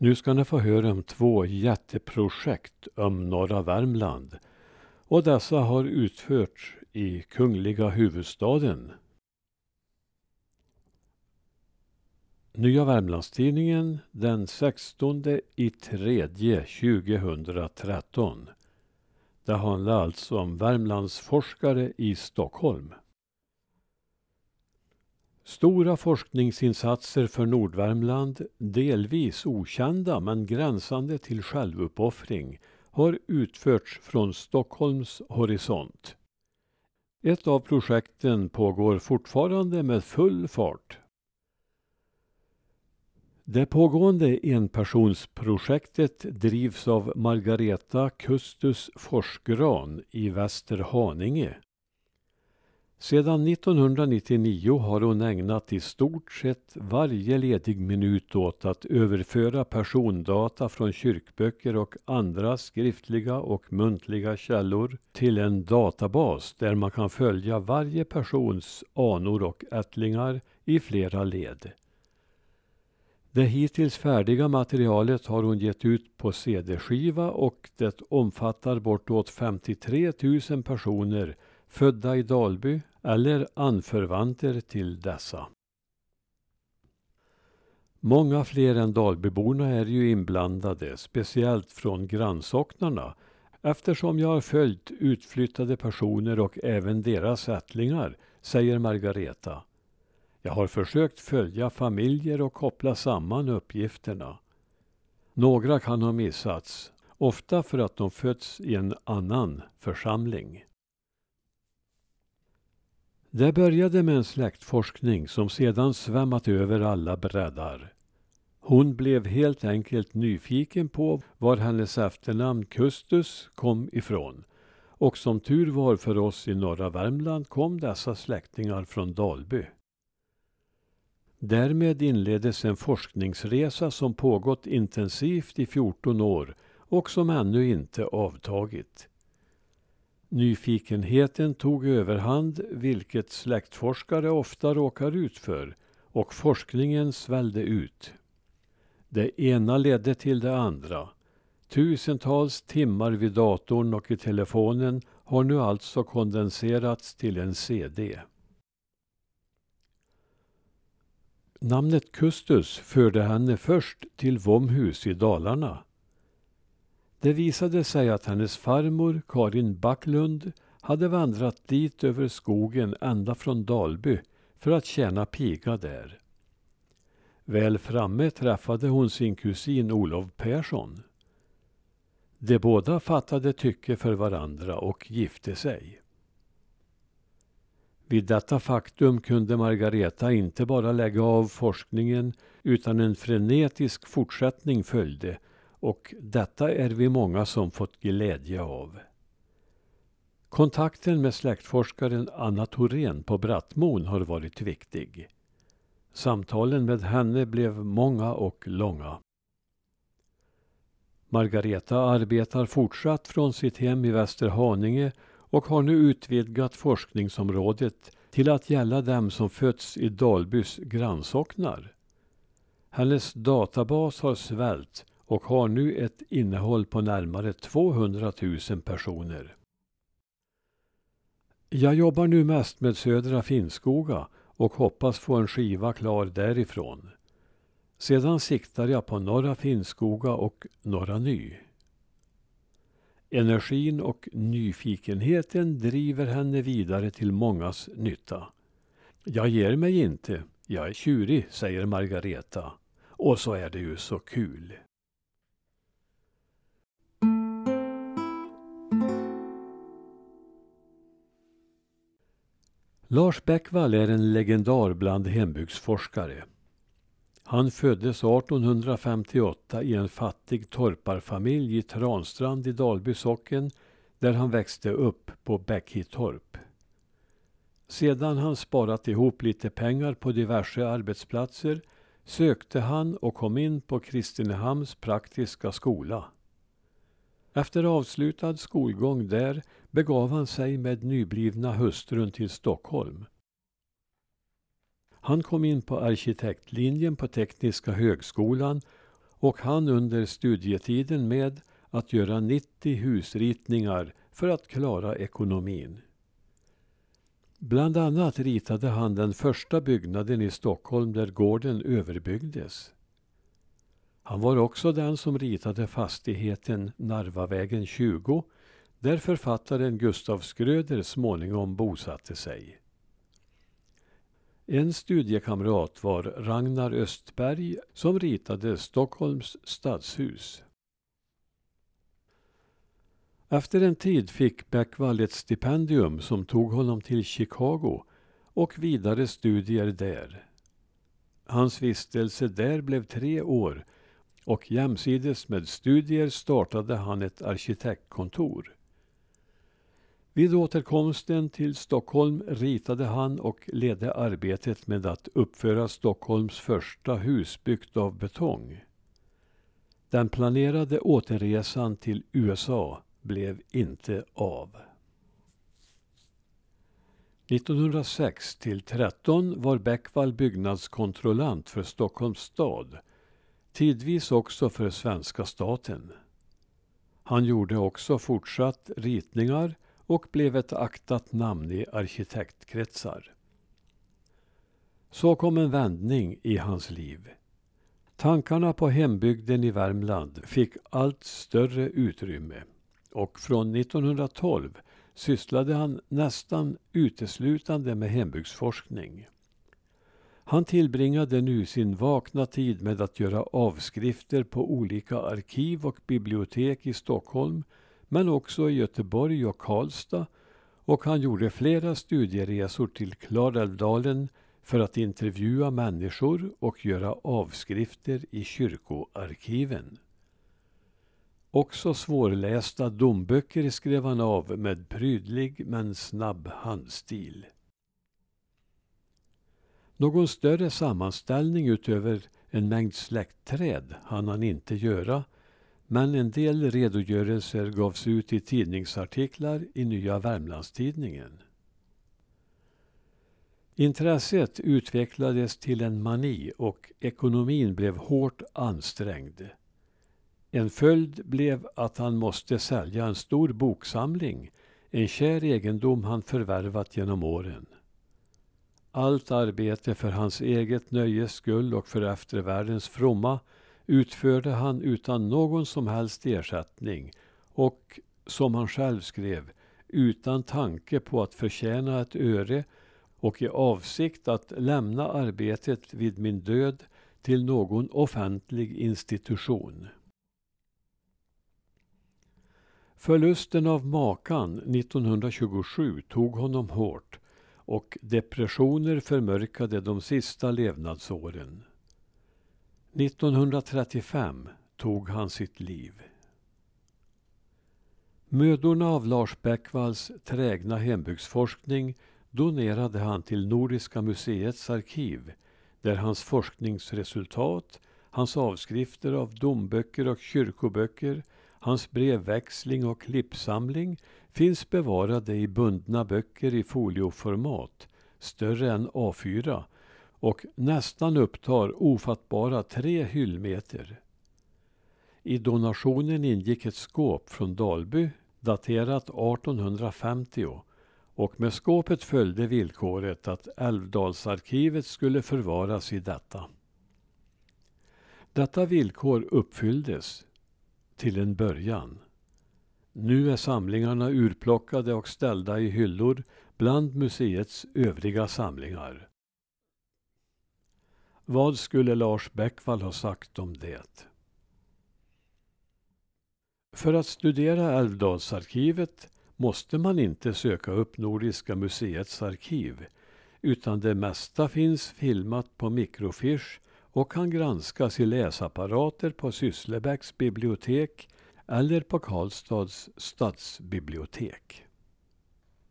Nu ska ni få höra om två jätteprojekt om norra Värmland. Och dessa har utförts i kungliga huvudstaden. Nya Värmlandstidningen den 16 i 3 2013. Det handlar alltså om Värmlandsforskare i Stockholm. Stora forskningsinsatser för Nordvärmland, delvis okända men gränsande till självuppoffring, har utförts från Stockholms horisont. Ett av projekten pågår fortfarande med full fart. Det pågående enpersonsprojektet drivs av Margareta Kustus Forsgran i Västerhaninge. Sedan 1999 har hon ägnat i stort sett varje ledig minut åt att överföra persondata från kyrkböcker och andra skriftliga och muntliga källor till en databas där man kan följa varje persons anor och ättlingar i flera led. Det hittills färdiga materialet har hon gett ut på cd-skiva och det omfattar bortåt 53 000 personer födda i Dalby eller anförvanter till dessa. Många fler än Dalbyborna är ju inblandade, speciellt från grannsocknarna eftersom jag har följt utflyttade personer och även deras ättlingar, säger Margareta. Jag har försökt följa familjer och koppla samman uppgifterna. Några kan ha missats, ofta för att de fötts i en annan församling. Det började med en släktforskning som sedan svämmat över alla breddar. Hon blev helt enkelt nyfiken på var hennes efternamn Kustus kom ifrån. Och som tur var för oss i norra Värmland kom dessa släktingar från Dalby. Därmed inleddes en forskningsresa som pågått intensivt i 14 år och som ännu inte avtagit. Nyfikenheten tog överhand, vilket släktforskare ofta råkar ut för, och forskningen svällde ut. Det ena ledde till det andra. Tusentals timmar vid datorn och i telefonen har nu alltså kondenserats till en CD. Namnet Kustus förde henne först till Vomhus i Dalarna. Det visade sig att hennes farmor Karin Backlund hade vandrat dit över skogen ända från Dalby för att tjäna piga där. Väl framme träffade hon sin kusin Olof Persson. De båda fattade tycke för varandra och gifte sig. Vid detta faktum kunde Margareta inte bara lägga av forskningen utan en frenetisk fortsättning följde och detta är vi många som fått glädje av. Kontakten med släktforskaren Anna Thorén på Brattmon har varit viktig. Samtalen med henne blev många och långa. Margareta arbetar fortsatt från sitt hem i Västerhaninge och har nu utvidgat forskningsområdet till att gälla dem som fötts i Dalbys grannsocknar. Hennes databas har svällt och har nu ett innehåll på närmare 200 000 personer. Jag jobbar nu mest med Södra Finnskoga och hoppas få en skiva klar därifrån. Sedan siktar jag på Norra Finnskoga och Norra Ny. Energin och nyfikenheten driver henne vidare till mångas nytta. Jag ger mig inte. Jag är tjurig, säger Margareta. Och så är det ju så kul. Lars Bäckvall är en legendar bland hembygdsforskare. Han föddes 1858 i en fattig torparfamilj i Transtrand i Dalby socken där han växte upp på Bäckitorp. Sedan han sparat ihop lite pengar på diverse arbetsplatser sökte han och kom in på Kristinehamns praktiska skola. Efter avslutad skolgång där begav han sig med nyblivna hustrun till Stockholm. Han kom in på arkitektlinjen på Tekniska högskolan och han under studietiden med att göra 90 husritningar för att klara ekonomin. Bland annat ritade han den första byggnaden i Stockholm där gården överbyggdes. Han var också den som ritade fastigheten Narvavägen 20 där författaren Gustav Skröder småningom bosatte sig. En studiekamrat var Ragnar Östberg som ritade Stockholms stadshus. Efter en tid fick Beckwall ett stipendium som tog honom till Chicago och vidare studier där. Hans vistelse där blev tre år och jämsides med studier startade han ett arkitektkontor. Vid återkomsten till Stockholm ritade han och ledde arbetet med att uppföra Stockholms första hus byggt av betong. Den planerade återresan till USA blev inte av. 1906 till 13 var Bäckvall byggnadskontrollant för Stockholms stad, tidvis också för svenska staten. Han gjorde också fortsatt ritningar och blev ett aktat namn i arkitektkretsar. Så kom en vändning i hans liv. Tankarna på hembygden i Värmland fick allt större utrymme och från 1912 sysslade han nästan uteslutande med hembygdsforskning. Han tillbringade nu sin vakna tid med att göra avskrifter på olika arkiv och bibliotek i Stockholm men också i Göteborg och Karlstad och han gjorde flera studieresor till Klarälvdalen för att intervjua människor och göra avskrifter i kyrkoarkiven. Också svårlästa domböcker skrev han av med prydlig men snabb handstil. Någon större sammanställning utöver en mängd släktträd hann han inte göra men en del redogörelser gavs ut i tidningsartiklar i Nya Värmlandstidningen. Intresset utvecklades till en mani och ekonomin blev hårt ansträngd. En följd blev att han måste sälja en stor boksamling, en kär egendom han förvärvat genom åren. Allt arbete för hans eget nöjes skull och för eftervärldens fromma utförde han utan någon som helst ersättning och, som han själv skrev, utan tanke på att förtjäna ett öre och i avsikt att lämna arbetet vid min död till någon offentlig institution. Förlusten av makan 1927 tog honom hårt och depressioner förmörkade de sista levnadsåren. 1935 tog han sitt liv. Mödorna av Lars Bäckvalls trägna hembygdsforskning donerade han till Nordiska museets arkiv där hans forskningsresultat, hans avskrifter av domböcker och kyrkoböcker, hans brevväxling och klippsamling finns bevarade i bundna böcker i folioformat, större än A4 och nästan upptar ofattbara tre hyllmeter. I donationen ingick ett skåp från Dalby daterat 1850 och med skåpet följde villkoret att Älvdalsarkivet skulle förvaras i detta. Detta villkor uppfylldes till en början. Nu är samlingarna urplockade och ställda i hyllor bland museets övriga samlingar. Vad skulle Lars Bäckvall ha sagt om det? För att studera Älvdalsarkivet måste man inte söka upp Nordiska museets arkiv utan det mesta finns filmat på mikrofiche och kan granskas i läsapparater på Sysslebäcks bibliotek eller på Karlstads stadsbibliotek.